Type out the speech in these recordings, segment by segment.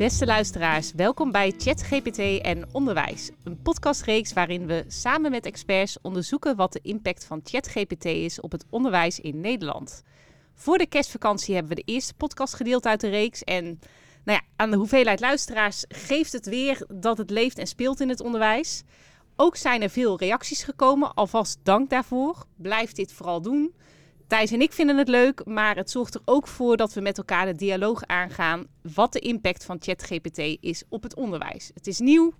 Beste luisteraars, welkom bij ChatGPT en Onderwijs. Een podcastreeks waarin we samen met experts onderzoeken wat de impact van ChatGPT is op het onderwijs in Nederland. Voor de kerstvakantie hebben we de eerste podcast gedeeld uit de reeks. En nou ja, aan de hoeveelheid luisteraars geeft het weer dat het leeft en speelt in het onderwijs. Ook zijn er veel reacties gekomen, alvast dank daarvoor. Blijf dit vooral doen. Thijs en ik vinden het leuk, maar het zorgt er ook voor dat we met elkaar de dialoog aangaan wat de impact van ChatGPT is op het onderwijs. Het is nieuw,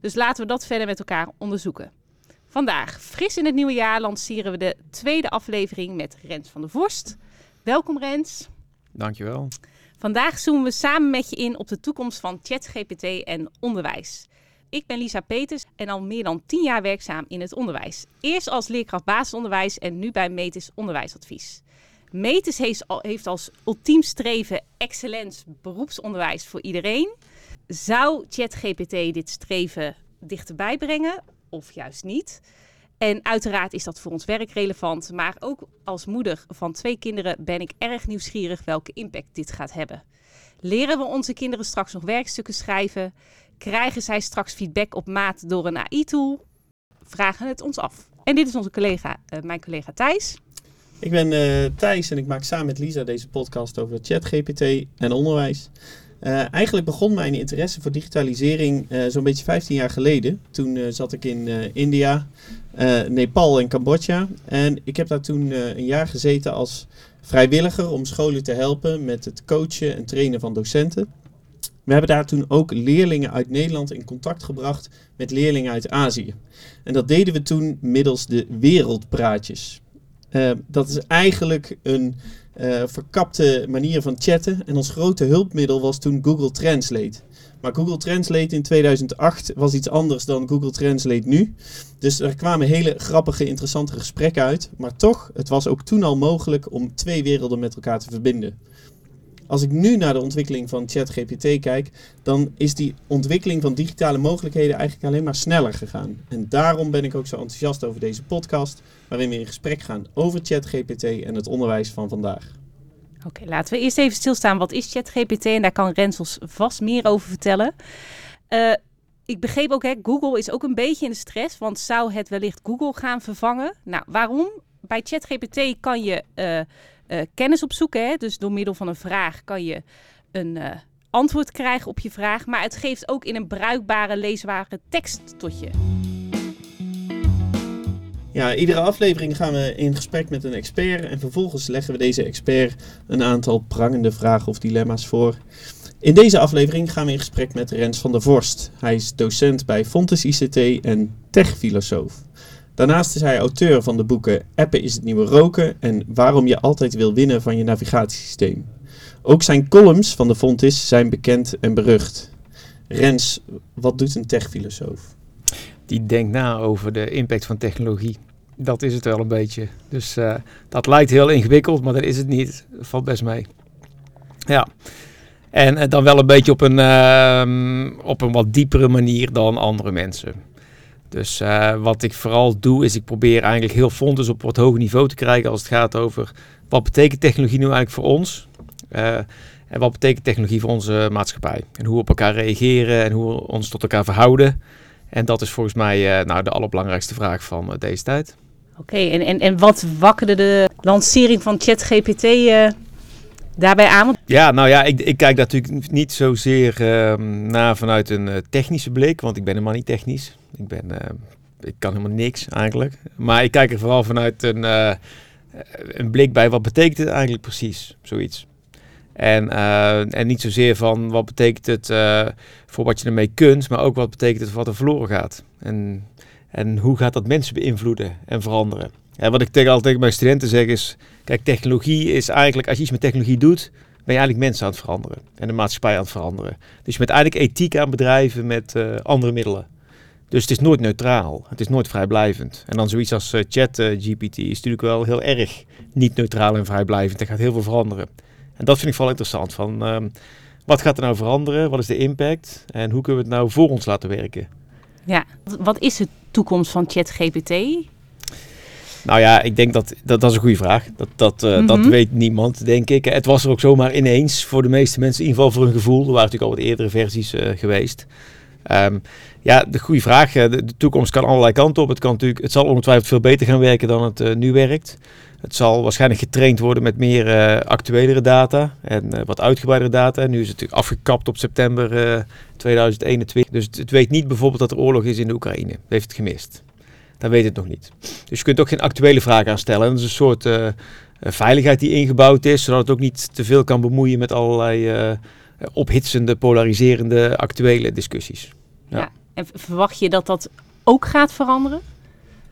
dus laten we dat verder met elkaar onderzoeken. Vandaag, fris in het nieuwe jaar, lanceren we de tweede aflevering met Rens van der Vorst. Welkom Rens. Dankjewel. Vandaag zoomen we samen met je in op de toekomst van ChatGPT en onderwijs. Ik ben Lisa Peters en al meer dan 10 jaar werkzaam in het onderwijs. Eerst als leerkracht basisonderwijs en nu bij Metis Onderwijsadvies. Metis heeft als ultiem streven excellent beroepsonderwijs voor iedereen. Zou ChatGPT dit streven dichterbij brengen of juist niet? En uiteraard is dat voor ons werk relevant, maar ook als moeder van twee kinderen ben ik erg nieuwsgierig welke impact dit gaat hebben. Leren we onze kinderen straks nog werkstukken schrijven? Krijgen zij straks feedback op maat door een AI-tool? Vragen het ons af. En dit is onze collega, uh, mijn collega Thijs. Ik ben uh, Thijs en ik maak samen met Lisa deze podcast over ChatGPT en onderwijs. Uh, eigenlijk begon mijn interesse voor digitalisering zo'n beetje 15 jaar geleden. Toen zat ik in India, Nepal en Cambodja. En ik heb daar toen een jaar gezeten als vrijwilliger om scholen te helpen met het coachen en trainen van docenten. We hebben daar toen ook leerlingen uit Nederland in contact gebracht met leerlingen uit Azië. En dat deden we toen middels de wereldpraatjes. Uh, dat is eigenlijk een uh, verkapte manier van chatten. En ons grote hulpmiddel was toen Google Translate. Maar Google Translate in 2008 was iets anders dan Google Translate nu. Dus er kwamen hele grappige, interessante gesprekken uit. Maar toch, het was ook toen al mogelijk om twee werelden met elkaar te verbinden. Als ik nu naar de ontwikkeling van ChatGPT kijk, dan is die ontwikkeling van digitale mogelijkheden eigenlijk alleen maar sneller gegaan. En daarom ben ik ook zo enthousiast over deze podcast, waarin we in gesprek gaan over ChatGPT en het onderwijs van vandaag. Oké, laten we eerst even stilstaan. Wat is ChatGPT? En daar kan Rensels vast meer over vertellen. Uh, ik begreep ook, hè, Google is ook een beetje in de stress, want zou het wellicht Google gaan vervangen? Nou, waarom? Bij ChatGPT kan je uh, uh, kennis opzoeken. Hè? Dus door middel van een vraag kan je een uh, antwoord krijgen op je vraag. Maar het geeft ook in een bruikbare, leesbare tekst tot je. Ja, iedere aflevering gaan we in gesprek met een expert en vervolgens leggen we deze expert een aantal prangende vragen of dilemma's voor. In deze aflevering gaan we in gesprek met Rens van der Vorst. Hij is docent bij Fontes ICT en techfilosoof. Daarnaast is hij auteur van de boeken Appen is het nieuwe roken en Waarom je altijd wil winnen van je navigatiesysteem. Ook zijn columns van de Fontis zijn bekend en berucht. Rens, wat doet een techfilosoof? Die denkt na over de impact van technologie. Dat is het wel een beetje. Dus uh, dat lijkt heel ingewikkeld, maar dat is het niet. Valt best mee. Ja. En uh, dan wel een beetje op een, uh, op een wat diepere manier dan andere mensen. Dus uh, wat ik vooral doe, is ik probeer eigenlijk heel fonds op wat hoger niveau te krijgen als het gaat over wat betekent technologie nu eigenlijk voor ons. Uh, en wat betekent technologie voor onze maatschappij. En hoe we op elkaar reageren en hoe we ons tot elkaar verhouden. En dat is volgens mij uh, nou, de allerbelangrijkste vraag van deze tijd. Oké, okay, en, en, en wat wakkerde de lancering van ChatGPT daarbij aan? Ja, nou ja, ik, ik kijk daar natuurlijk niet zozeer uh, naar vanuit een technische blik, want ik ben helemaal niet technisch. Ik, ben, uh, ik kan helemaal niks eigenlijk. Maar ik kijk er vooral vanuit een, uh, een blik bij wat betekent het eigenlijk precies, zoiets. En, en niet zozeer van wat betekent het voor wat je ermee kunt, maar ook wat betekent het voor wat er verloren gaat. En, en hoe gaat dat mensen beïnvloeden en veranderen. En wat ik tegen, altijd tegen mijn studenten zeg is, kijk, technologie is eigenlijk, als je iets met technologie doet, ben je eigenlijk mensen aan het veranderen en de maatschappij aan het veranderen. Dus je bent eigenlijk ethiek aan bedrijven met andere middelen. Dus het is nooit neutraal, het is nooit vrijblijvend. En dan zoiets als uh, chat uh, GPT is natuurlijk wel heel erg niet neutraal en vrijblijvend. Er gaat heel veel veranderen. En dat vind ik vooral interessant. Van, uh, wat gaat er nou veranderen? Wat is de impact? En hoe kunnen we het nou voor ons laten werken? Ja, wat is de toekomst van ChatGPT? Nou ja, ik denk dat dat, dat is een goede vraag. Dat, dat, eh, dat Mhm. weet niemand, denk ik. Het was er ook zomaar ineens voor de meeste mensen, in ieder geval voor hun gevoel. Er waren natuurlijk al wat eerdere versies eh, geweest. Ehm, ja, de goede vraag. De, toekomst kan allerlei kanten op. Het, kan natuurlijk, het zal ongetwijfeld veel beter gaan werken dan het eh, nu werkt. Het zal waarschijnlijk getraind worden met meer eh actuelere data en eh, wat uitgebreidere data. Nu is het natuurlijk afgekapt op september eh, 2021. Dus het, weet niet bijvoorbeeld dat er oorlog is in de Oekraïne. Het heeft het gemist. Dan weet het nog niet. Dus je kunt ook geen actuele vraag aan stellen. En dat is een soort veiligheid die ingebouwd is, zodat het ook niet te veel kan bemoeien met allerlei ophitsende, polariserende, actuele discussies. Ja. En verwacht je dat dat ook gaat veranderen?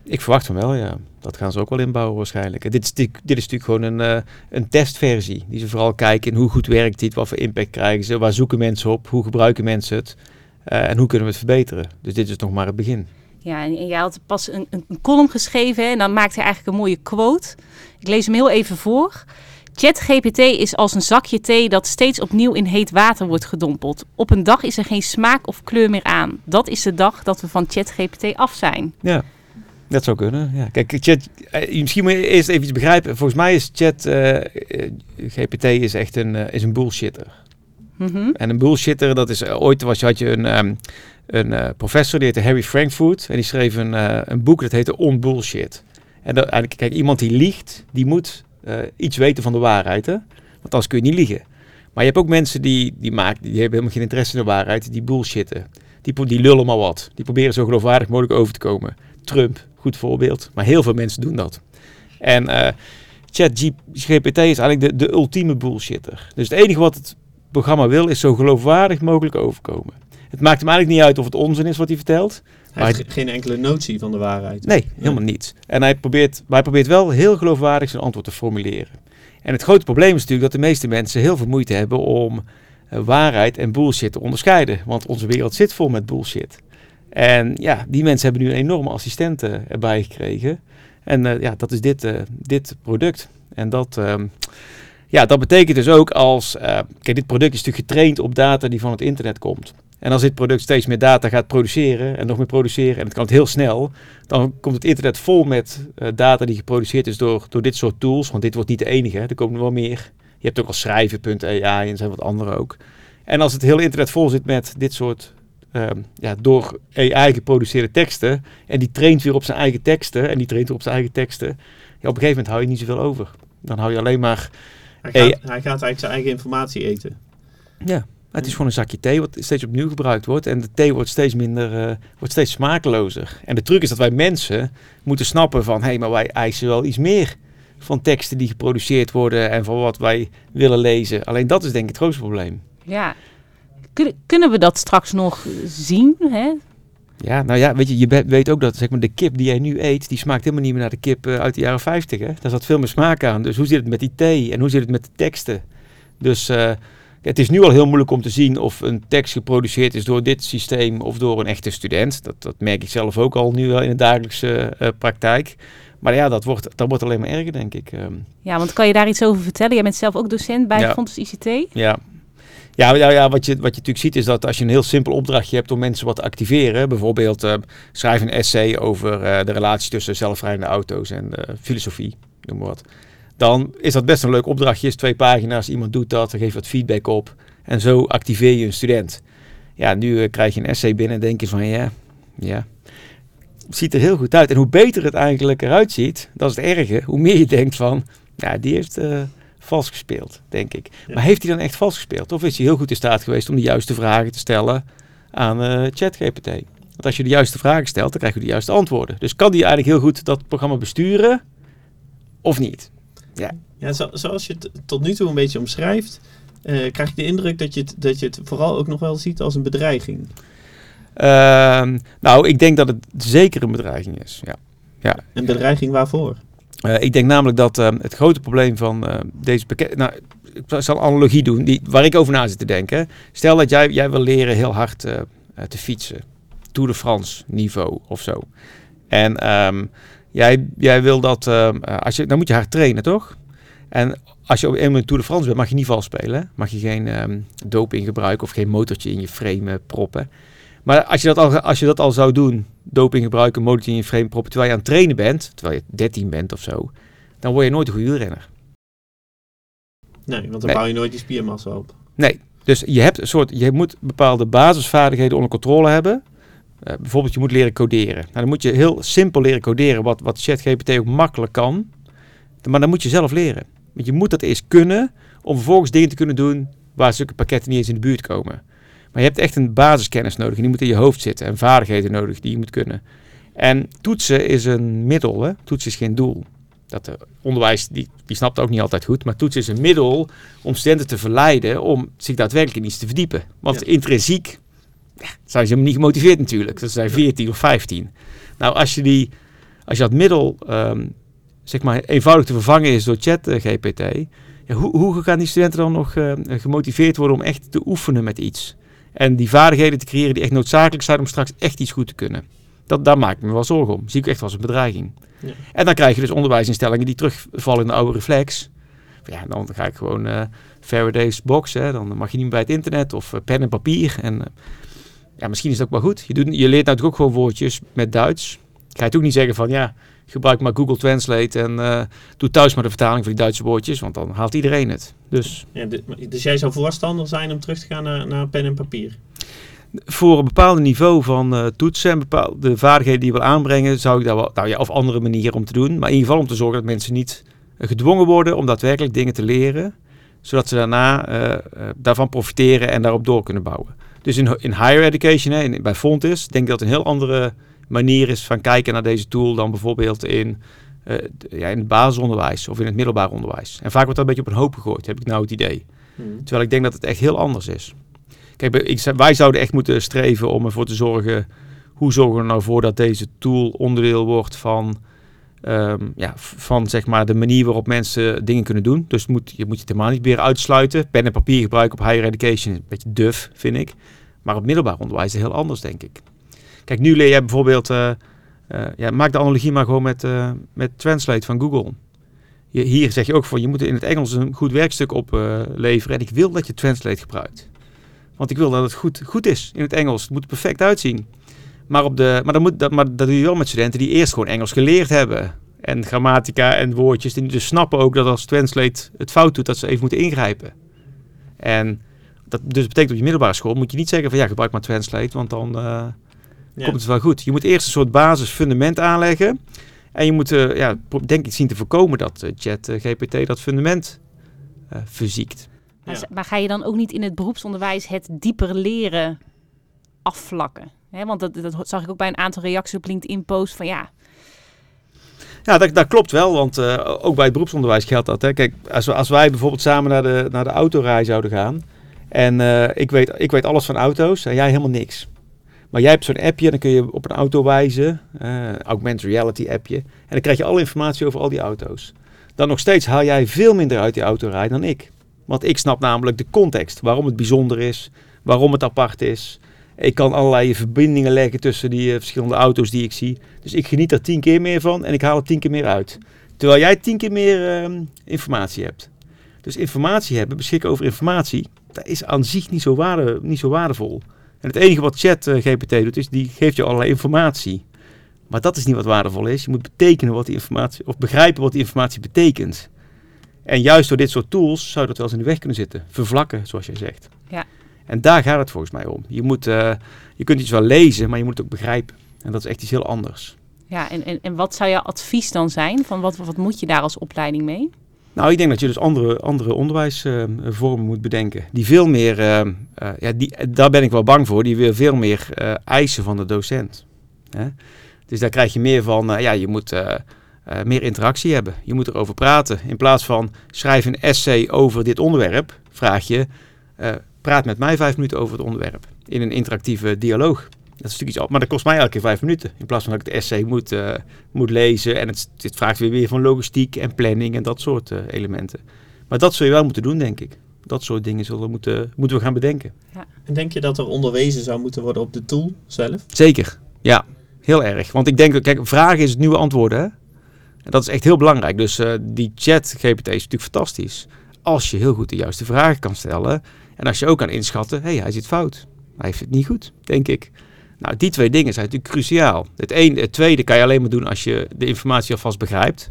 Ik verwacht van wel, ja. Dat gaan ze ook wel inbouwen waarschijnlijk. En Dit is, natuurlijk- dit is natuurlijk gewoon een, eh, een testversie. Die ze vooral kijken in hoe goed werkt dit, wat voor impact krijgen ze, waar zoeken mensen op, hoe gebruiken mensen het eh, en hoe kunnen we het verbeteren. Dus dit is nog maar het begin. Ja, en, en jij had pas een, een, een column geschreven hè, en dan maakte hij eigenlijk een mooie quote. Ik lees hem heel even voor. ChatGPT is als een zakje thee dat steeds opnieuw in heet water wordt gedompeld. Op een dag is er geen smaak of kleur meer aan. Dat is de dag dat we van ChatGPT af zijn. Ja, dat zou kunnen. Ja. Kijk, chat, eh, misschien moet je eerst even iets begrijpen. Volgens mij is chat, eh, eh, GPT is echt een, is een bullshitter. Mhm. En een bullshitter, dat is eh, ooit was, had je een, ehm, een professor, die heette Harry Frankfurt. En die schreef een, een boek dat heette On Bullshit. En dat, eigenlijk, kijk, iemand die liegt, die moet eh, iets weten van de waarheid. Hè? Want anders kun je niet liegen. Maar je hebt ook mensen die, die, maken, die hebben helemaal geen interesse in de waarheid, die bullshitten. Die, die lullen maar wat. Die proberen zo geloofwaardig mogelijk over te komen. Trump, goed voorbeeld. Maar heel veel mensen doen dat. En eh ChatGPT is eigenlijk de, de ultieme bullshitter. Dus het enige wat het programma wil, is zo geloofwaardig mogelijk overkomen. Het maakt hem eigenlijk niet uit of het onzin is wat hij vertelt. Hij heeft ge- geen enkele notie van de waarheid. Nee, helemaal niet. En hij probeert, maar hij probeert wel heel geloofwaardig zijn antwoord te formuleren. En het grote probleem is natuurlijk dat de meeste mensen heel veel moeite hebben om eh, waarheid en bullshit te onderscheiden. Want onze wereld zit vol met bullshit. En ja, die mensen hebben nu een enorme assistenten erbij gekregen. En eh, ja, dat is dit, eh, dit product. En dat, ehm, ja, dat betekent dus ook als... eh, kijk, dit product is natuurlijk getraind op data die van het internet komt. En als dit product steeds meer data gaat produceren en nog meer produceren, en het kan het heel snel, dan komt het internet vol met eh, data die geproduceerd is door, door dit soort tools. Want dit wordt niet de enige, er komen er wel meer. Je hebt ook al schrijven.ai en zijn wat andere ook. En als het hele internet vol zit met dit soort ehm, ja, door AI geproduceerde teksten, en die traint weer op zijn eigen teksten, en die traint weer op zijn eigen teksten, op een gegeven moment hou je niet zoveel over. Dan hou je alleen maar Hij, Hey. gaat, hij gaat eigenlijk zijn eigen informatie eten. Ja, het is gewoon een zakje thee wat steeds opnieuw gebruikt wordt. En de thee wordt steeds minder, eh, wordt steeds smakelozer. En de truc is dat wij mensen moeten snappen van... hé, hey, maar wij eisen wel iets meer van teksten die geproduceerd worden... en van wat wij willen lezen. Alleen dat is denk ik het grootste probleem. Ja. Kun- kunnen we dat straks nog zien? Hè? Ja, nou ja, weet je, je weet ook dat zeg maar, de kip die jij nu eet... die smaakt helemaal niet meer naar de kip eh, uit de jaren 50. Hè? Daar zat veel meer smaak aan. Dus hoe zit het met die thee en hoe zit het met de teksten? Dus... eh, het is nu al heel moeilijk om te zien of een tekst geproduceerd is door dit systeem of door een echte student. Dat, dat merk ik zelf ook al nu wel in de dagelijkse eh, praktijk. Maar ja, dat wordt, dat wordt alleen maar erger, denk ik. Ehm, Ja, want kan je daar iets over vertellen? Jij bent zelf ook docent bij Ja. Fonds ICT. ja. Ja, ja, ja wat, je, wat je natuurlijk ziet is dat als je een heel simpel opdrachtje hebt om mensen wat te activeren, bijvoorbeeld eh, schrijf een essay over eh, de relatie tussen zelfrijdende auto's en eh, filosofie, noem maar wat. Dan is dat best een leuk opdrachtje, is twee pagina's, iemand doet dat, geeft wat feedback op en zo activeer je een student. Ja, nu krijg je een essay binnen en denk je van ja, ja, het ziet er heel goed uit. En hoe beter het eigenlijk eruit ziet, dat is het erge, hoe meer je denkt van, ja, die heeft vals gespeeld, denk ik. Ja. Maar heeft hij dan echt vals gespeeld? Of is hij heel goed in staat geweest om de juiste vragen te stellen aan eh ChatGPT? Want als je de juiste vragen stelt, dan krijg je de juiste antwoorden. Dus kan die eigenlijk heel goed dat programma besturen of niet? Ja, zo- zoals je het tot nu toe een beetje omschrijft, eh, krijg ik de indruk dat je, het, dat je het vooral ook nog wel ziet als een bedreiging. Ehm, nou, ik denk dat het zeker een bedreiging is. Ja. Ja. Een bedreiging waarvoor? Eh, ik denk namelijk dat ehm, het grote probleem van eh, deze pakket... Nou, ik zal een analogie doen die, waar ik over na zit te denken. Stel dat jij, jij wil leren heel hard eh, te fietsen. Tour de France niveau of zo. En ehm, jij, jij wil dat... ehm, eh, als je, dan moet je hard trainen, toch? En als je op in Tour de France bent, mag je niet vals spelen. Mag je geen ehm, doping gebruiken of geen motortje in je frame proppen. Maar als je, dat al, als je dat al zou doen doping gebruiken, monitoring je frame proper, terwijl je aan het trainen bent, terwijl je 13 bent of zo, dan word je nooit een goede wielrenner. Nee, want dan Nee. bouw je nooit die spiermassa op. Nee, dus je hebt een soort, je moet bepaalde basisvaardigheden onder controle hebben. Eh, bijvoorbeeld, je moet leren coderen. Nou, dan moet je heel simpel leren coderen, wat, wat ChatGPT ook makkelijk kan. Maar dan moet je zelf leren. Want je moet dat eerst kunnen, om vervolgens dingen te kunnen doen waar zulke pakketten niet eens in de buurt komen. Maar je hebt echt een basiskennis nodig en die moet in je hoofd zitten. En vaardigheden nodig die je moet kunnen. En toetsen is een middel, hè? toetsen is geen doel. Dat de onderwijs, die, die snapt ook niet altijd goed. Maar toetsen is een middel om studenten te verleiden om zich daadwerkelijk in iets te verdiepen. Want Ja. intrinsiek ja, zijn ze helemaal niet gemotiveerd natuurlijk. Ze zijn 14 of 15. Nou, als je, die, als je dat middel ehm, zeg maar eenvoudig te vervangen is door chat eh, GPT, ja, hoe, hoe gaan die studenten dan nog eh, gemotiveerd worden om echt te oefenen met iets? En die vaardigheden te creëren die echt noodzakelijk zijn om straks echt iets goed te kunnen. Dat, daar maak ik me wel zorgen om. Zie ik echt als een bedreiging. Ja. En dan krijg je dus onderwijsinstellingen die terugvallen in de oude reflex. Ja, dan ga ik gewoon eh Faraday's box. Hè. Dan mag je niet meer bij het internet of eh, pen en papier. En eh, ja, misschien is het ook wel goed. Je, doet, je leert natuurlijk ook gewoon woordjes met Duits. Ga je ook niet zeggen van ja, gebruik maar Google Translate en eh, doe thuis maar de vertaling van die Duitse woordjes, want dan haalt iedereen het. Dus Ja, dus jij zou voorstander zijn om terug te gaan naar, naar pen en papier? voor een bepaald niveau van eh, toetsen en bepaalde vaardigheden die je wil aanbrengen, zou ik daar wel, nou ja, of andere manieren om te doen. Maar in ieder geval om te zorgen dat mensen niet eh, gedwongen worden om daadwerkelijk dingen te leren, zodat ze daarna daarvan profiteren en daarop door kunnen bouwen. Dus in, in higher education, hè, in, bij Fontis, denk ik dat een heel andere manier is van kijken naar deze tool dan bijvoorbeeld in, eh, ja, in het basisonderwijs of in het middelbaar onderwijs. En vaak wordt dat een beetje op een hoop gegooid, heb ik nou het idee. Hmm. Terwijl ik denk dat het echt heel anders is. Kijk, ik, wij zouden echt moeten streven om ervoor te zorgen. Hoe zorgen we er nou voor dat deze tool onderdeel wordt van, ehm, ja, van zeg maar de manier waarop mensen dingen kunnen doen. Dus het moet, je moet je helemaal niet weer uitsluiten. Pen en papier gebruiken op higher education is een beetje duf, vind ik. Maar op middelbaar onderwijs is het heel anders, denk ik. Kijk, nu leer jij bijvoorbeeld. eh, eh, ja, maak de analogie maar gewoon met, eh, met Translate van Google. Je, hier zeg je ook van je moet in het Engels een goed werkstuk opleveren. en ik wil dat je Translate gebruikt. Want ik wil dat het goed, goed is in het Engels. Het moet er perfect uitzien. Maar, op de, maar, dan moet, dat, maar dat doe je wel met studenten die eerst gewoon Engels geleerd hebben. En grammatica en woordjes. Die dus snappen ook dat als Translate het fout doet, dat ze even moeten ingrijpen. En dat dus betekent op je middelbare school moet je niet zeggen van ja, gebruik maar Translate, want dan Ja. komt het wel goed. Je moet eerst een soort basisfundament aanleggen. En je moet, eh, ja, denk ik, zien te voorkomen dat eh, chat eh, GPT dat fundament eh verziekt. Maar, Ja. z- maar ga je dan ook niet in het beroepsonderwijs het dieper leren afvlakken? Hè, want dat, dat zag ik ook bij een aantal reacties op LinkedIn-posts van ja, Ja, dat, dat klopt wel, want eh, ook bij het beroepsonderwijs geldt dat. Hè. Kijk, als, we, als wij bijvoorbeeld samen naar de, naar de autorij zouden gaan en eh, ik, weet, ik weet alles van auto's en jij helemaal niks. Maar jij hebt zo'n appje, dan kun je op een auto wijzen, eh augmented reality appje, en dan krijg je alle informatie over al die auto's. Dan nog steeds haal jij veel minder uit die autorij dan ik. Want ik snap namelijk de context, waarom het bijzonder is, waarom het apart is. Ik kan allerlei verbindingen leggen tussen die eh, verschillende auto's die ik zie. Dus ik geniet er tien keer meer van en ik haal er tien keer meer uit. Terwijl jij tien keer meer ehm, informatie hebt. Dus informatie hebben, beschikken over informatie, dat is aan zich niet zo, niet zo waardevol. En het enige wat chat eh, GPT doet, is die geeft je allerlei informatie. Maar dat is niet wat waardevol is. Je moet betekenen wat die informatie, of begrijpen wat die informatie betekent. En juist door dit soort tools zou dat wel eens in de weg kunnen zitten. Vervlakken, zoals jij zegt. Ja. En daar gaat het volgens mij om. Je, moet, eh, je kunt iets wel lezen, maar je moet het ook begrijpen. En dat is echt iets heel anders. ja en, en, en wat zou jouw advies dan zijn? Van wat, wat moet je daar als opleiding mee? Nou, ik denk dat je dus andere, andere onderwijsvormen moet bedenken. Die veel meer, eh, eh, ja, die, daar ben ik wel bang voor, die weer veel meer eh, eisen van de docent. Hè? Dus daar krijg je meer van, ja, je moet meer interactie hebben. Je moet erover praten. In plaats van schrijf een essay over dit onderwerp, vraag je, praat met mij vijf minuten over het onderwerp. In een interactieve dialoog. Dat is natuurlijk iets, al- maar dat kost mij elke keer vijf minuten. In plaats van dat ik het essay moet, eh, moet lezen. En het, het vraagt weer weer van logistiek en planning en dat soort eh, elementen. Maar dat zul je wel moeten doen, denk ik. Dat soort dingen zullen we moeten, moeten we gaan bedenken. En denk je dat er onderwezen zou moeten worden op de tool zelf? Zeker, ja. Heel erg. Want ik denk, kijk, vragen is het nieuwe antwoorden. Hè? En dat is echt heel belangrijk. Dus eh, die chat GPT is natuurlijk fantastisch. Als je heel goed de juiste vragen kan stellen. En als je ook kan inschatten, hé, hey, hij zit fout. Hij heeft het niet goed, denk ik. Nou, die twee dingen zijn natuurlijk cruciaal. Het, een, het tweede kan je alleen maar doen als je de informatie alvast begrijpt.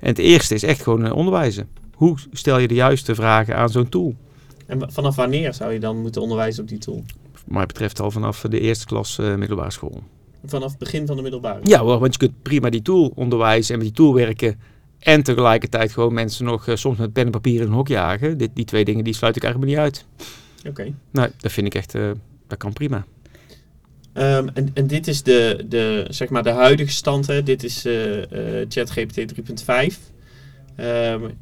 En het eerste is echt gewoon uh, onderwijzen. Hoe stel je de juiste vragen aan zo'n tool? En vanaf wanneer zou je dan moeten onderwijzen op die tool? Wat mij betreft al vanaf de eerste klas uh, middelbare school. Vanaf het begin van de middelbare? Ja, want je kunt prima die tool onderwijzen en met die tool werken. En tegelijkertijd gewoon mensen nog uh, soms met pen en papier in een hok jagen. Dit, die twee dingen die sluit ik eigenlijk niet uit. Oké. Okay. Nou, dat vind ik echt, uh, dat kan prima. Um, en, en dit is de, de, zeg maar de huidige stand. Hè. Dit is uh, ChatGPT 3.5. Um,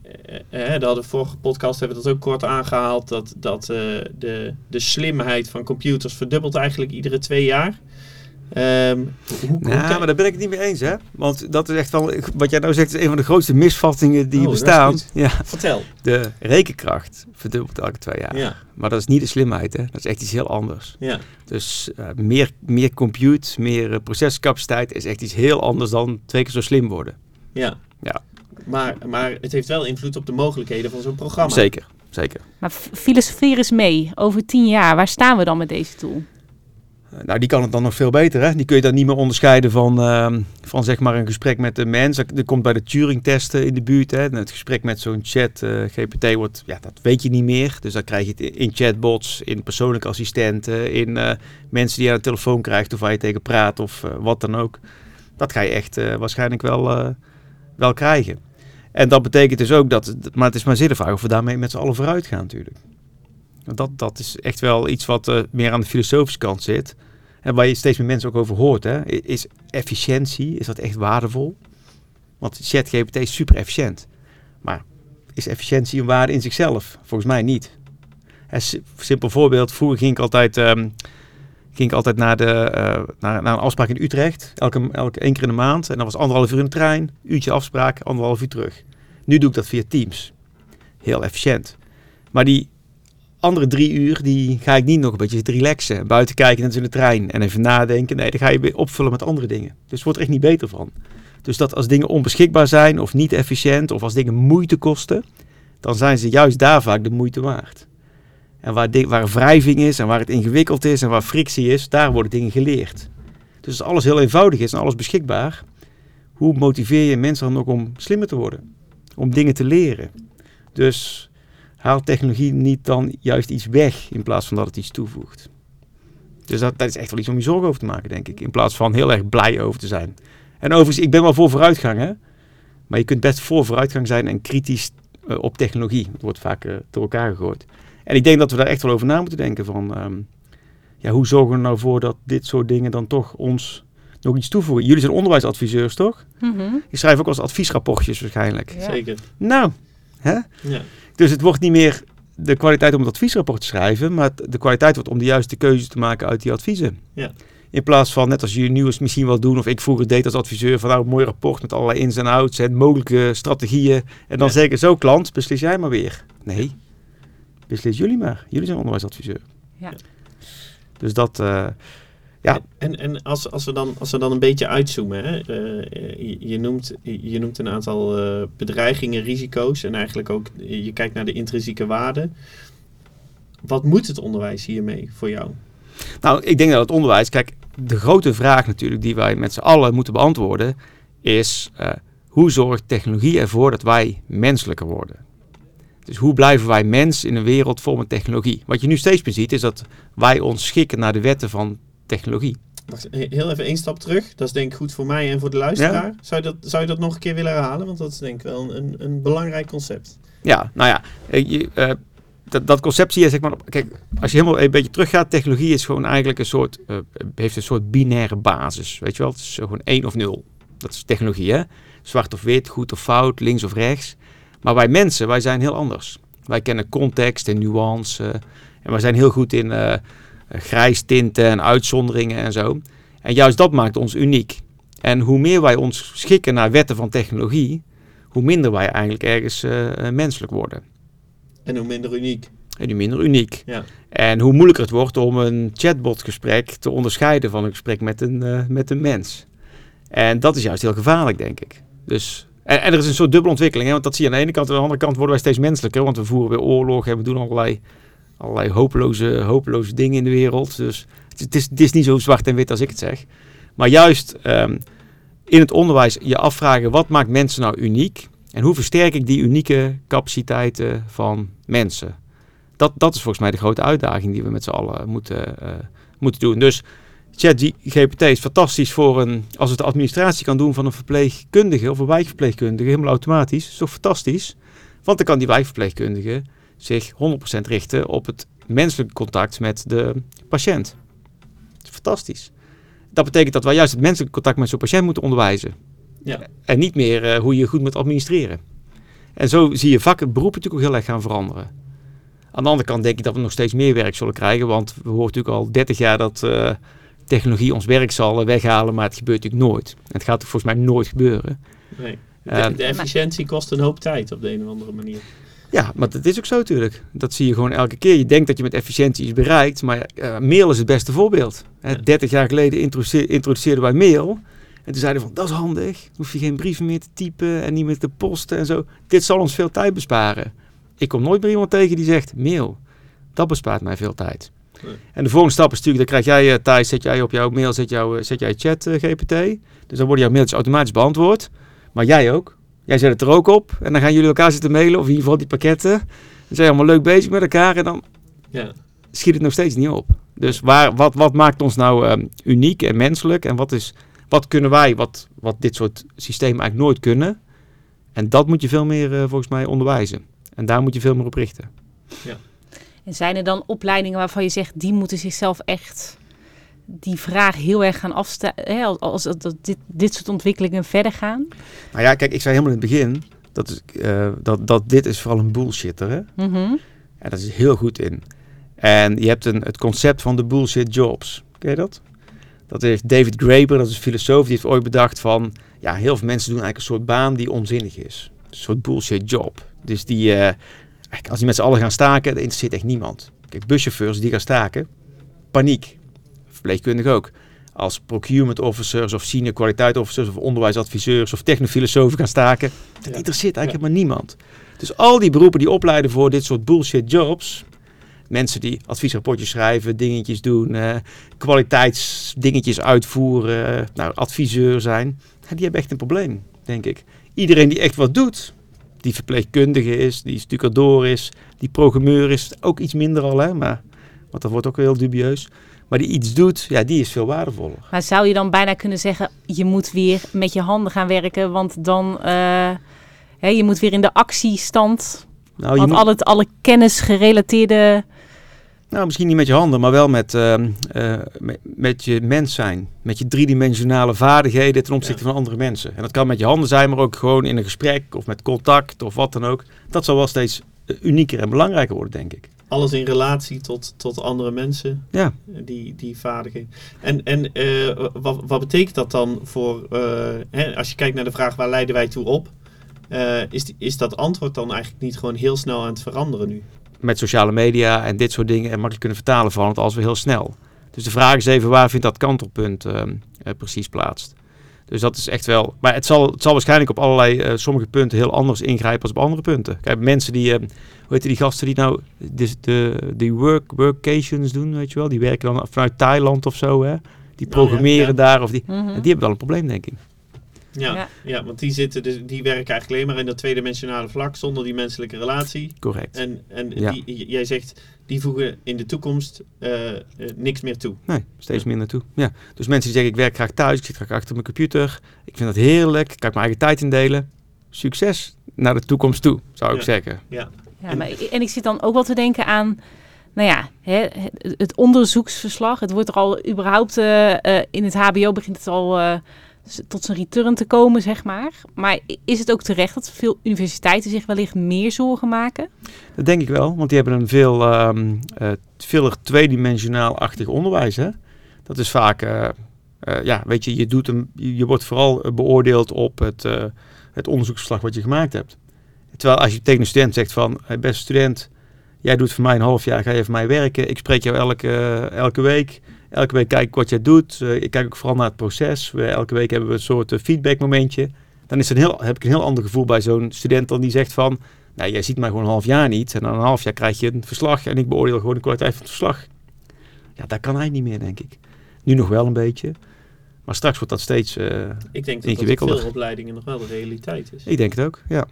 uh, de vorige podcast hebben we dat ook kort aangehaald. Dat, dat de, de slimheid van computers verdubbelt eigenlijk iedere twee jaar. Um, hoe, ja, maar daar ben ik het niet mee eens, hè? Want dat is echt wel, wat jij nou zegt, is een van de grootste misvattingen die oh, bestaan. Ja. Vertel. De rekenkracht verdubbelt elke twee jaar. Ja. Maar dat is niet de slimheid, hè? Dat is echt iets heel anders. Ja. Dus uh, meer, meer compute, meer uh, procescapaciteit is echt iets heel anders dan twee keer zo slim worden. Ja. Ja. Maar, maar het heeft wel invloed op de mogelijkheden van zo'n programma. Zeker, zeker. Maar filosofeer eens mee. Over tien jaar, waar staan we dan met deze tool? Nou, die kan het dan nog veel beter. Hè? Die kun je dan niet meer onderscheiden van, uh, van zeg maar een gesprek met een mens. Er komt bij de Turing-testen in de buurt. Hè? Het gesprek met zo'n chat, uh, GPT, wordt, ja, dat weet je niet meer. Dus dan krijg je het in chatbots, in persoonlijke assistenten, in uh, mensen die je aan de telefoon krijgt of waar je tegen praat of wat dan ook. Dat ga je echt waarschijnlijk wel, wel krijgen. En dat betekent dus ook dat, maar het is maar zeer of we daarmee met z'n allen vooruit gaan natuurlijk. Dat, dat is echt wel iets wat uh, meer aan de filosofische kant zit. En waar je steeds meer mensen ook over hoort. Hè, is efficiëntie, is dat echt waardevol? Want ChatGPT is super efficiënt. Maar is efficiëntie een waarde in zichzelf? Volgens mij niet. Een simpel voorbeeld. Vroeger ging ik altijd, um, ging ik altijd naar, de, uh, naar, naar, een afspraak in Utrecht. Elke, elke één keer in de maand. En dan was anderhalf uur in de trein. Uurtje afspraak, anderhalf uur terug. Nu doe ik dat via Teams. Heel efficiënt. Maar die andere drie uur, die ga ik niet nog een beetje relaxen. Buiten kijken in de trein en even nadenken. Nee, dan ga je weer opvullen met andere dingen. Dus wordt er echt niet beter van. Dus dat als dingen onbeschikbaar zijn of niet efficiënt of als dingen moeite kosten, dan zijn ze juist daar vaak de moeite waard. En waar, waar wrijving is en waar het ingewikkeld is en waar frictie is, daar worden dingen geleerd. Dus als alles heel eenvoudig is en alles beschikbaar, hoe motiveer je mensen dan ook om slimmer te worden? Om dingen te leren. Dus haalt technologie niet dan juist iets weg in plaats van dat het iets toevoegt? Dus dat, dat is echt wel iets om je zorgen over te maken, denk ik. In plaats van heel erg blij over te zijn. En overigens, ik ben wel voor vooruitgang, hè. Maar je kunt best voor vooruitgang zijn en kritisch uh, op technologie. Het wordt vaak uh, door elkaar gegooid. En ik denk dat we daar echt wel over na moeten denken. Van, um, ja, hoe zorgen we er nou voor dat dit soort dingen dan toch ons nog iets toevoegen? Jullie zijn onderwijsadviseurs, toch? Mm -hmm. Je schrijft ook als adviesrapportjes waarschijnlijk. Ja. Zeker. Nou, hè? Ja. Dus het wordt niet meer de kwaliteit om het adviesrapport te schrijven, maar de kwaliteit wordt om de juiste keuze te maken uit die adviezen. Ja. In plaats van, net als je nieuws misschien wel doen, of ik vroeger deed als adviseur, van nou een mooi rapport met allerlei ins en outs en mogelijke strategieën. En dan ja. zeggen, zo klant, beslis jij maar weer. Nee, beslis jullie maar. Jullie zijn onderwijsadviseur. Ja. Dus dat, uh, ja. En, en als, als, we dan, als we dan een beetje uitzoomen, hè? Uh, je, je, noemt, je noemt een aantal uh, bedreigingen, risico's en eigenlijk ook je kijkt naar de intrinsieke waarde. Wat moet het onderwijs hiermee voor jou? Nou, ik denk dat het onderwijs, kijk, de grote vraag natuurlijk die wij met z'n allen moeten beantwoorden is uh, hoe zorgt technologie ervoor dat wij menselijker worden? Dus hoe blijven wij mens in een wereld vol met technologie? Wat je nu steeds meer ziet is dat wij ons schikken naar de wetten van technologie. Wacht, heel even één stap terug. Dat is denk ik goed voor mij en voor de luisteraar. Ja. Zou, je dat, zou je dat nog een keer willen herhalen? Want dat is denk ik wel een, een belangrijk concept. Ja, nou ja, je, uh, dat, dat, concept zie je zeg maar... Kijk, als je helemaal een beetje teruggaat, technologie is gewoon eigenlijk een soort... Uh, heeft een soort binaire basis, weet je wel? Het is gewoon één of nul. Dat is technologie, hè? Zwart of wit, goed of fout, links of rechts. Maar wij mensen, wij zijn heel anders. Wij kennen context en nuance. en wij zijn heel goed in... Grijs tinten en uitzonderingen en zo. En juist dat maakt ons uniek. En hoe meer wij ons schikken naar wetten van technologie, hoe minder wij eigenlijk ergens uh, menselijk worden. En hoe minder uniek. En hoe minder uniek. Ja. En hoe moeilijker het wordt om een chatbotgesprek te onderscheiden van een gesprek met een, uh, met een mens. En dat is juist heel gevaarlijk, denk ik. Dus, en, en er is een soort dubbele ontwikkeling, hè? want dat zie je aan de ene kant. En aan de andere kant worden wij steeds menselijker, want we voeren weer oorlog en we doen allerlei allerlei hopeloze, hopeloze dingen in de wereld. Dus het is, is niet zo zwart en wit als ik het zeg. Maar juist ehm, in het onderwijs je afvragen wat maakt mensen nou uniek en hoe versterk ik die unieke capaciteiten van mensen. Dat, dat is volgens mij de grote uitdaging die we met z'n allen moeten, uh, moeten doen. Dus ChatGPT is fantastisch voor een, als het de administratie kan doen van een verpleegkundige of een wijkverpleegkundige, helemaal automatisch. is toch fantastisch? Want dan kan die wijkverpleegkundige zich 100% richten op het menselijke contact met de patiënt. Dat is fantastisch. Dat betekent dat wij juist het menselijke contact met zo'n patiënt moeten onderwijzen. Ja. En niet meer uh, hoe je goed moet administreren. En zo zie je vakken, beroepen natuurlijk ook heel erg gaan veranderen. Aan de andere kant denk ik dat we nog steeds meer werk zullen krijgen. Want we horen natuurlijk al 30 jaar dat uh, technologie ons werk zal eh, weghalen. Maar het gebeurt natuurlijk nooit. En het gaat volgens mij nooit gebeuren. Nee. De, de efficiëntie kost een hoop tijd op de een of andere manier. Ja, maar dat is ook zo natuurlijk. Dat zie je gewoon elke keer. Je denkt dat je met efficiëntie iets bereikt, maar uh, mail is het beste voorbeeld. Hè, 30 jaar geleden introduceerden wij mail. En toen zeiden we van, dat is handig. Dan hoef je geen brieven meer te typen en niet meer te posten en zo. Dit zal ons veel tijd besparen. Ik kom nooit meer iemand tegen die zegt, mail, dat bespaart mij veel tijd. Nee. En de volgende stap is natuurlijk, dan krijg jij uh, thuis, zet jij op jouw mail, zet, jou, zet jij chat uh, GPT. Dus dan worden jouw mailtjes automatisch beantwoord. Maar jij ook. Jij zet het er ook op. En dan gaan jullie elkaar zitten mailen, of in ieder geval die pakketten. Dan zijn allemaal leuk bezig met elkaar. En dan ja. schiet het nog steeds niet op. Dus waar, wat, wat maakt ons nou um, uniek en menselijk? En wat, is, wat kunnen wij, wat, wat dit soort systemen eigenlijk nooit kunnen? En dat moet je veel meer uh, volgens mij onderwijzen. En daar moet je veel meer op richten. Ja. En zijn er dan opleidingen waarvan je zegt, die moeten zichzelf echt die vraag heel erg gaan afstellen als, als, dat dit, dit soort ontwikkelingen verder gaan? Nou ja, kijk, ik zei helemaal in het begin dat, is, uh, dat, dat dit is vooral een bullshitter. Hè? Mm -hmm. En dat is heel goed in. En je hebt een, het concept van de bullshit jobs. Ken je dat? Dat heeft David Graeber, dat is een filosoof, die heeft ooit bedacht van... Ja, heel veel mensen doen eigenlijk een soort baan die onzinnig is. Een soort bullshit job. Dus die, uh, als die met z'n allen gaan staken, dat interesseert echt niemand. Kijk, buschauffeurs die gaan staken, paniek verpleegkundigen ook. Als procurement officers of senior kwaliteit officers of onderwijsadviseurs of technofilosofen gaan staken. Dat ja. interesseert eigenlijk ja. helemaal niemand. Dus al die beroepen die opleiden voor dit soort bullshit jobs. Mensen die adviesrapportjes schrijven, dingetjes doen, uh, kwaliteitsdingetjes uitvoeren, uh, nou, adviseur zijn. die hebben echt een probleem, denk ik. Iedereen die echt wat doet, die verpleegkundige is, die stucador is, die programmeur is, ook iets minder al, hè, maar want dat wordt ook heel dubieus. Maar die iets doet, ja, die is veel waardevoller. Maar zou je dan bijna kunnen zeggen, je moet weer met je handen gaan werken, want dan, uh, hè, je moet weer in de actiestand, nou, want moet... al het, alle kennisgerelateerde... Nou, misschien niet met je handen, maar wel met, uh, uh, met, met, je mens zijn. Met je driedimensionale vaardigheden ten opzichte ja. van andere mensen. En dat kan met je handen zijn, maar ook gewoon in een gesprek of met contact of wat dan ook. Dat zal wel steeds unieker en belangrijker worden, denk ik alles in relatie tot, tot andere mensen. Ja. Die, die vaardigheden. En, en uh, wat, wat betekent dat dan voor, uh, hè, als je kijkt naar de vraag waar leiden wij toe op, uh, is, die, is dat antwoord dan eigenlijk niet gewoon heel snel aan het veranderen nu? Met sociale media en dit soort dingen en makkelijk kunnen vertalen van het als we heel snel. Dus de vraag is even waar vindt dat kantelpunt precies plaats? Dus dat is echt wel. Maar het zal, het zal waarschijnlijk op allerlei uh, sommige punten heel anders ingrijpen als op andere punten. Kijk, mensen die, uh, hoe heet die gasten die nou de, de, die work, workations doen, weet je wel, die werken dan vanuit Thailand of zo, hè? Die programmeren oh, ja, ja. daar of die, mm -hmm. die hebben wel een probleem, denk ik. Ja, ja. ja, want die, zitten dus, die werken eigenlijk alleen maar in dat tweedimensionale vlak zonder die menselijke relatie. Correct. En, en die, jij zegt, die voegen in de toekomst uh, uh, niks meer toe. Nee, steeds ja. minder toe. Ja. Dus mensen die zeggen, ik werk graag thuis, ik zit graag achter mijn computer, ik vind dat heerlijk, ik kan ik mijn eigen tijd indelen. Succes naar de toekomst toe, zou ik ja. zeggen. Ja. ja en, maar, en ik zit dan ook wel te denken aan nou ja, hè, het onderzoeksverslag. Het wordt er al überhaupt uh, uh, in het HBO begint het al uh, tot zijn return te komen, zeg maar. Maar is het ook terecht dat veel universiteiten zich wellicht meer zorgen maken? Dat denk ik wel, want die hebben een veel, um, uh, veel tweedimensionaal-achtig onderwijs. Hè? Dat is vaak, uh, uh, ja, weet je, je, doet een, je wordt vooral beoordeeld op het, het onderzoeksverslag wat je gemaakt hebt. Terwijl als je tegen een student zegt van, beste student, jij doet voor mij een half jaar, ga je voor mij werken. Ik spreek jou elke, elke week. Elke week kijk ik wat jij doet. Uh, ik kijk ook vooral naar het proces. We, elke week hebben we een soort uh, feedback momentje. Dan is een heel, heb ik een heel ander gevoel bij zo'n student dan die zegt van... Nou, jij ziet mij gewoon een half jaar niet. En dan een half jaar krijg je een verslag en ik beoordeel gewoon de kwaliteit van het verslag. Ja, dat kan hij niet meer, denk ik. Nu nog wel een beetje. Maar straks wordt dat steeds uh, Ik denk dat dat veel opleidingen nog wel de realiteit is. Ik denk het ook, ja.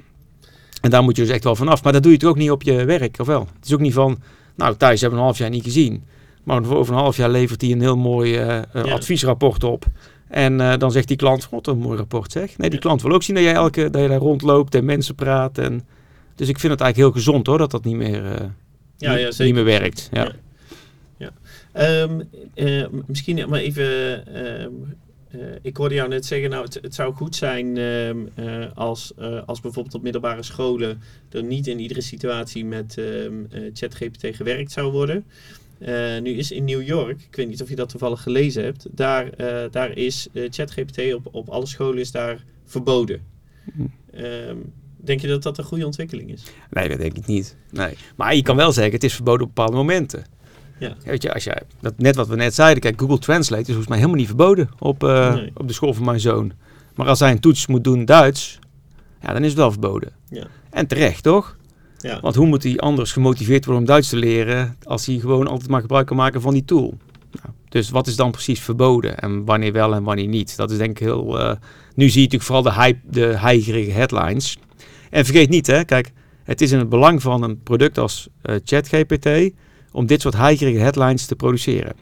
En daar moet je dus echt wel vanaf. Maar dat doe je toch ook niet op je werk, of wel? Het is ook niet van, nou Thijs, hebben we een half jaar niet gezien. Maar over een half jaar levert hij een heel mooi eh, eh, Ja. adviesrapport op. En eh, dan zegt die klant, wat een mooi rapport zeg. Nee, die klant wil ook zien dat jij elke dat je daar rondloopt en mensen praat. En... Dus ik vind het eigenlijk heel gezond hoor, dat dat niet meer, Ja, ja, niet meer werkt. Ja. Ja. Ehm, eh, misschien maar even. ehm, eh, ik hoorde jou net zeggen, nou, het, het zou goed zijn ehm, eh, als, als bijvoorbeeld op middelbare scholen er niet in iedere situatie met ChatGPT gewerkt zou worden. Eh, nu is in New York, ik weet niet of je dat toevallig gelezen hebt, daar, eh, daar is eh, ChatGPT op, op alle scholen is daar verboden. Hm. Ehm, denk je dat dat een goede ontwikkeling is? Nee, dat denk ik niet. Nee. Maar je kan wel zeggen, het is verboden op bepaalde momenten. Ja. Weet je, als jij, dat, net wat we net zeiden, kijk, Google Translate is volgens mij helemaal niet verboden op, Nee. op de school van mijn zoon. Maar als hij een toets moet doen Duits, ja, dan is het wel verboden. Ja. En terecht, toch? Ja. Want hoe moet hij anders gemotiveerd worden om Duits te leren als hij gewoon altijd maar gebruik kan maken van die tool? Nou, dus wat is dan precies verboden en wanneer wel en wanneer niet? Dat is denk ik heel... eh, nu zie je natuurlijk vooral de, hype, de heigerige headlines. En vergeet niet, hè, kijk, het is in het belang van een product als eh, ChatGPT om dit soort heigerige headlines te produceren.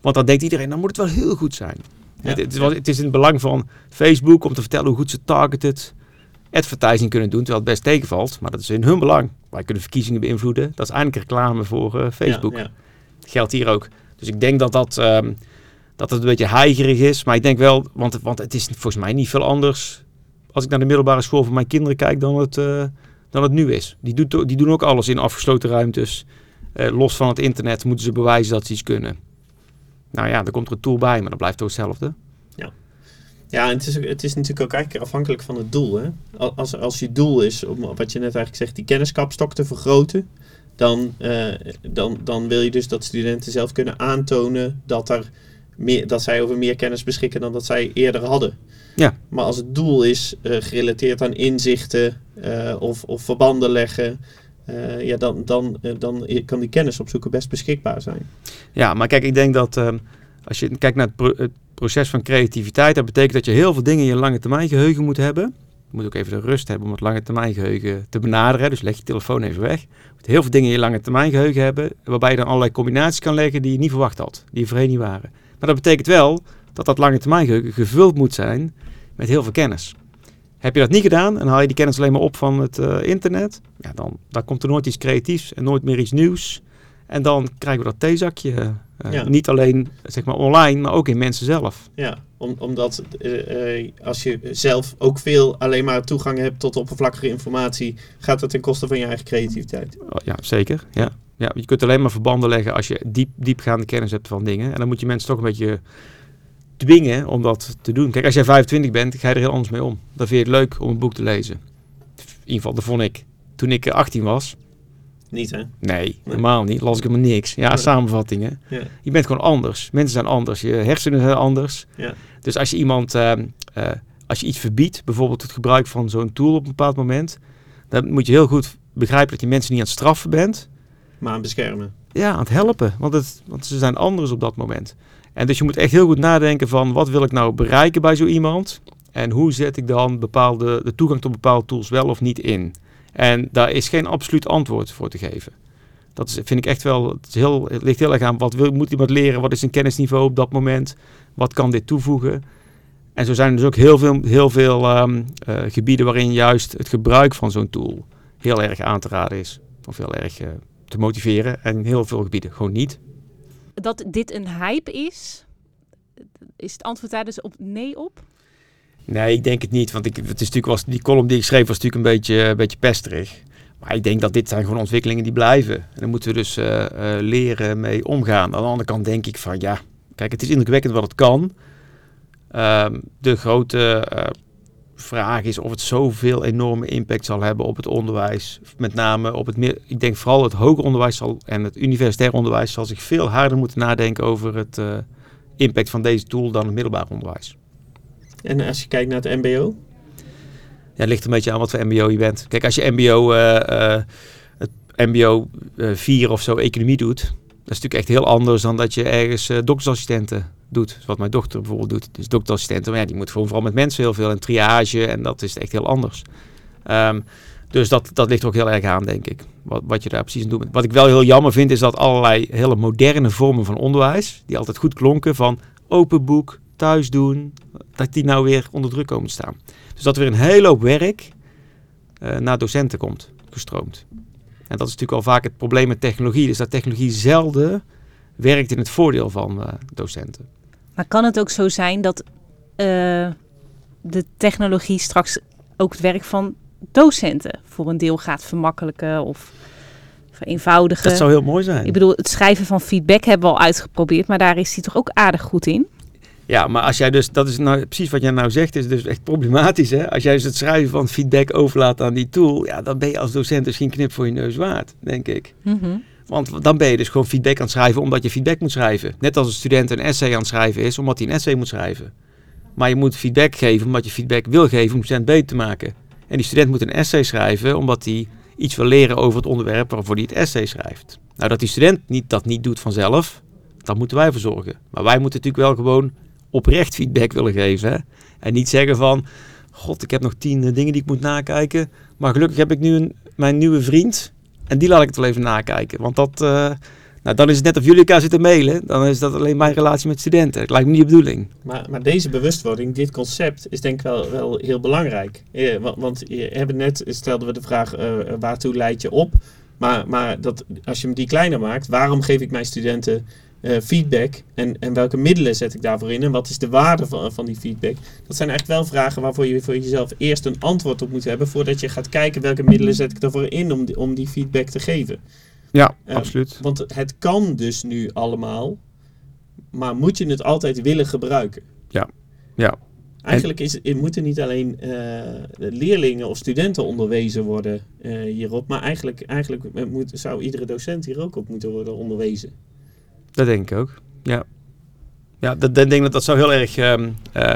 Want dan denkt iedereen, dan moet het wel heel goed zijn. Ja, het, het is in het belang van Facebook om te vertellen hoe goed ze targeted advertising kunnen doen, terwijl het best tegenvalt. Maar dat is in hun belang. Wij kunnen verkiezingen beïnvloeden. Dat is eigenlijk reclame voor eh, Facebook. Ja, ja. Geldt hier ook. Dus ik denk dat dat, ehm, dat het een beetje heigerig is. Maar ik denk wel, want, want het is volgens mij niet veel anders als ik naar de middelbare school van mijn kinderen kijk dan het, eh, dan het nu is. Die, doet, die doen ook alles in afgesloten ruimtes. Eh, los van het internet moeten ze bewijzen dat ze iets kunnen. Nou ja, er komt er een tool bij, maar dat blijft toch hetzelfde. Ja, en het is, het is natuurlijk ook eigenlijk afhankelijk van het doel. Hè? Al- Als, als je doel is, om wat je net eigenlijk zegt, die kenniskapstok te vergroten, dan, eh, dan, dan wil je dus dat studenten zelf kunnen aantonen dat, er meer, dat zij over meer kennis beschikken dan dat zij eerder hadden. Ja. Maar als het doel is eh, gerelateerd aan inzichten eh, of, of verbanden leggen, ja, dan, dan, dan kan die kennis opzoeken best beschikbaar zijn. Ja, maar kijk, ik denk dat ehm, als je kijkt naar het, pro- het proces van creativiteit, dat betekent dat je heel veel dingen in je lange termijn geheugen moet hebben. Je moet ook even de rust hebben om het lange termijn geheugen te benaderen. Dus leg je telefoon even weg. Je moet heel veel dingen in je lange termijn geheugen hebben, waarbij je dan allerlei combinaties kan leggen die je niet verwacht had, die je voorheen niet waren. Maar dat betekent wel dat dat lange termijn geheugen gevuld moet zijn met heel veel kennis. Heb je dat niet gedaan en haal je die kennis alleen maar op van het eh, internet, ja, dan, dan komt er nooit iets creatiefs en nooit meer iets nieuws. En dan krijgen we dat theezakje. eh, Ja. Niet alleen zeg maar online, maar ook in mensen zelf. Ja, om, omdat eh, eh, als je zelf ook veel alleen maar toegang hebt tot oppervlakkige informatie, gaat dat ten koste van je eigen creativiteit. Oh, Ja, zeker. Ja. Ja, je kunt alleen maar verbanden leggen als je diep, diepgaande kennis hebt van dingen. En dan moet je mensen toch een beetje dwingen om dat te doen. Kijk, als jij 25 bent, ga je er heel anders mee om. Dan vind je het leuk om een boek te lezen. In ieder geval, dat vond ik. Toen ik eh, 18 was, Niet hè? nee, helemaal niet. Las ik helemaal niks. Ja, samenvattingen. Ja. Je bent gewoon anders. Mensen zijn anders. Je hersenen zijn anders. Ja. Dus als je iemand, ehm, eh, als je iets verbiedt, bijvoorbeeld het gebruik van zo'n tool op een bepaald moment, dan moet je heel goed begrijpen dat je mensen niet aan het straffen bent, Maar aan beschermen. ja, aan het helpen. Want, het, want ze zijn anders op dat moment. En dus je moet echt heel goed nadenken van wat wil ik nou bereiken bij zo iemand en hoe zet ik dan bepaalde, de toegang tot bepaalde tools wel of niet in. En daar is geen absoluut antwoord voor te geven. Dat vind ik echt wel, het, heel, het ligt heel erg aan wat moet iemand leren, wat is zijn kennisniveau op dat moment, wat kan dit toevoegen. En zo zijn er dus ook heel veel, heel veel ehm, eh, gebieden waarin juist het gebruik van zo'n tool heel erg aan te raden is. Of heel erg eh, te motiveren. En heel veel gebieden gewoon niet. Dat dit een hype is, is het antwoord daar dus op nee op? Nee, ik denk het niet. Want ik, het is natuurlijk was, die column die ik schreef was natuurlijk een beetje, een beetje pesterig. Maar ik denk dat dit zijn gewoon ontwikkelingen die blijven. En daar moeten we dus eh, eh, leren mee omgaan. Aan de andere kant denk ik van ja, kijk, het is indrukwekkend wat het kan. Ehm, de grote eh, vraag is of het zoveel enorme impact zal hebben op het onderwijs. Met name op het meer, ik denk vooral het hoger onderwijs zal, en het universitair onderwijs zal zich veel harder moeten nadenken over het eh, impact van deze tool dan het middelbaar onderwijs. En als je kijkt naar het MBO, het ligt een beetje aan wat voor mbo je bent. Kijk, als je mbo, eh, eh, het mbo eh 4 of zo economie doet, dat is natuurlijk echt heel anders dan dat je ergens eh, doktersassistenten doet. Zoals mijn dochter bijvoorbeeld doet. Dus doktersassistenten, maar ja, die moet vooral met mensen heel veel en triage en dat is echt heel anders. Ehm, dus dat, dat ligt er ook heel erg aan, denk ik. Wat, wat je daar precies aan doet. Wat ik wel heel jammer vind, is dat allerlei hele moderne vormen van onderwijs, die altijd goed klonken, van open boek, thuis doen, dat die nou weer onder druk komen te staan. Dus dat er weer een hele hoop werk eh, naar docenten komt, gestroomd. En dat is natuurlijk al vaak het probleem met technologie. Dus dat technologie zelden werkt in het voordeel van eh, docenten. Maar kan het ook zo zijn dat eh, de technologie straks ook het werk van docenten voor een deel gaat vermakkelijken of vereenvoudigen? Dat zou heel mooi zijn. Ik bedoel, het schrijven van feedback hebben we al uitgeprobeerd, maar daar is hij toch ook aardig goed in? Ja, maar als jij dus, dat is nou precies wat jij nou zegt, is dus echt problematisch. Hè? Als jij dus het schrijven van feedback overlaat aan die tool, ja, dan ben je als docent dus geen knip voor je neus waard, denk ik. Want dan ben je dus gewoon feedback aan het schrijven omdat je feedback moet schrijven. Net als een student een essay aan het schrijven is omdat hij een essay moet schrijven. Maar je moet feedback geven omdat je feedback wil geven om de student beter te maken. En die student moet een essay schrijven omdat hij iets wil leren over het onderwerp waarvoor hij het essay schrijft. Nou, dat die student niet, dat niet doet vanzelf, daar moeten wij voor zorgen. Maar wij moeten natuurlijk wel gewoon oprecht feedback willen geven. Hè? En niet zeggen van, god, ik heb nog tien eh, dingen die ik moet nakijken. Maar gelukkig heb ik nu een, mijn nieuwe vriend en die laat ik het wel even nakijken. Want dat, eh, nou, dan is het net of jullie elkaar zitten mailen. Dan is dat alleen mijn relatie met studenten. Het lijkt me niet de bedoeling. Maar, maar deze bewustwording, dit concept, is denk ik wel, wel heel belangrijk. Want, want je hebben net, stelden we de vraag, eh, waartoe leid je op? Maar, maar dat, als je hem die kleiner maakt, waarom geef ik mijn studenten feedback? En, en welke middelen zet ik daarvoor in? En wat is de waarde van, van die feedback? Dat zijn eigenlijk wel vragen waarvoor je voor jezelf eerst een antwoord op moet hebben, voordat je gaat kijken welke middelen zet ik ervoor in om die, om die feedback te geven. Ja, Eh, absoluut. Want het kan dus nu allemaal, maar moet je het altijd willen gebruiken? Ja, ja. Eigenlijk is, moeten niet alleen eh, leerlingen of studenten onderwezen worden eh, hierop, maar eigenlijk, eigenlijk moet, zou iedere docent hier ook op moeten worden onderwezen. Dat denk ik ook. Ja, ja dat, dat denk dat dat zou heel erg ehm, eh,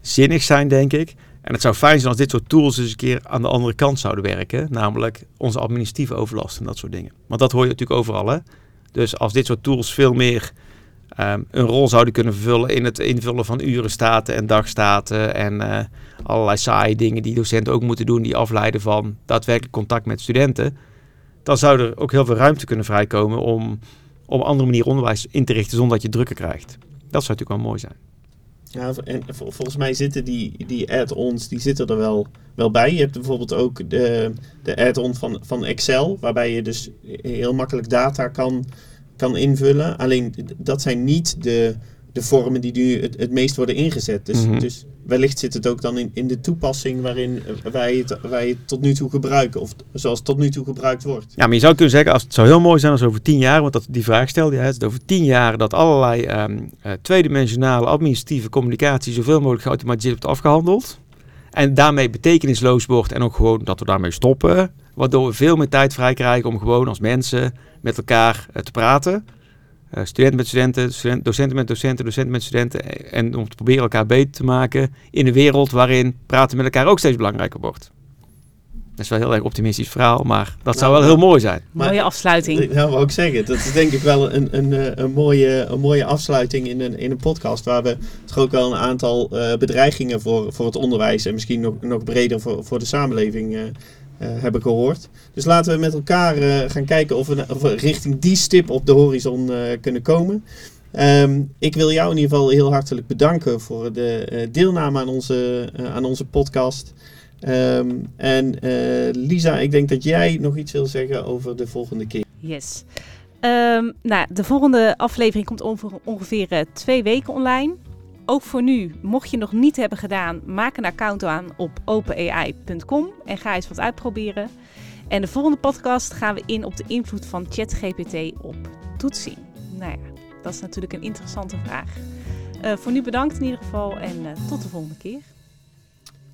zinnig zijn, denk ik. En het zou fijn zijn als dit soort tools eens een keer aan de andere kant zouden werken. Namelijk onze administratieve overlast en dat soort dingen. Want dat hoor je natuurlijk overal. Hè? Dus als dit soort tools veel meer ehm, een rol zouden kunnen vervullen in het invullen van urenstaten en dagstaten. En eh, allerlei saaie dingen die docenten ook moeten doen, die afleiden van daadwerkelijk contact met studenten. Dan zou er ook heel veel ruimte kunnen vrijkomen om op een andere manier onderwijs in te richten zonder dat je drukker krijgt. Dat zou natuurlijk wel mooi zijn. Ja, en vol- volgens mij zitten die, die add-ons die zitten er wel, wel bij. Je hebt bijvoorbeeld ook de, de add-on van, van Excel, waarbij je dus heel makkelijk data kan, kan invullen. Alleen dat zijn niet de, de vormen die nu het, het meest worden ingezet. Dus, Mhm. dus wellicht zit het ook dan in, in de toepassing waarin eh, wij het, wij het tot nu toe gebruiken. Of zoals het tot nu toe gebruikt wordt. Ja, maar je zou kunnen zeggen, als het zou heel mooi zijn als over tien jaar, want dat, die vraag stelde je, het over tien jaar dat allerlei ehm, eh, tweedimensionale administratieve communicatie zoveel mogelijk geautomatiseerd wordt afgehandeld. En daarmee betekenisloos wordt en ook gewoon dat we daarmee stoppen. Waardoor we veel meer tijd vrij krijgen om gewoon als mensen met elkaar eh, te praten. Eh, studenten met studenten, student- docenten met docenten, docenten met studenten. eh, En om te proberen elkaar beter te maken in een wereld waarin praten met elkaar ook steeds belangrijker wordt. Dat is wel een heel erg optimistisch verhaal, maar dat zou wel heel mooi zijn. Maar- Mooie afsluiting. Ik nou, wou ik zeggen, dat is denk ik wel een, een, eh, een, mooie, een mooie afsluiting in een, in een podcast. Waar we toch ook wel een aantal eh, bedreigingen voor, voor het onderwijs en misschien nog, nog breder voor, voor de samenleving eh, eh, hebben gehoord. Dus laten we met elkaar eh, gaan kijken of we, richting die stip op de horizon eh, kunnen komen. Ehm, ik wil jou in ieder geval heel hartelijk bedanken voor de deelname aan onze, aan onze podcast. Ehm, en Lisa, ik denk dat jij nog iets wil zeggen over de volgende keer. Yes. Ehm, nou, de volgende aflevering komt ongeveer, twee weken online. Ook voor nu, mocht je nog niet hebben gedaan, maak een account aan op openai.com en ga eens wat uitproberen. En de volgende podcast gaan we in op de invloed van ChatGPT op toetsing. Nou ja, dat is natuurlijk een interessante vraag. Eh, voor nu bedankt in ieder geval en eh, tot de volgende keer.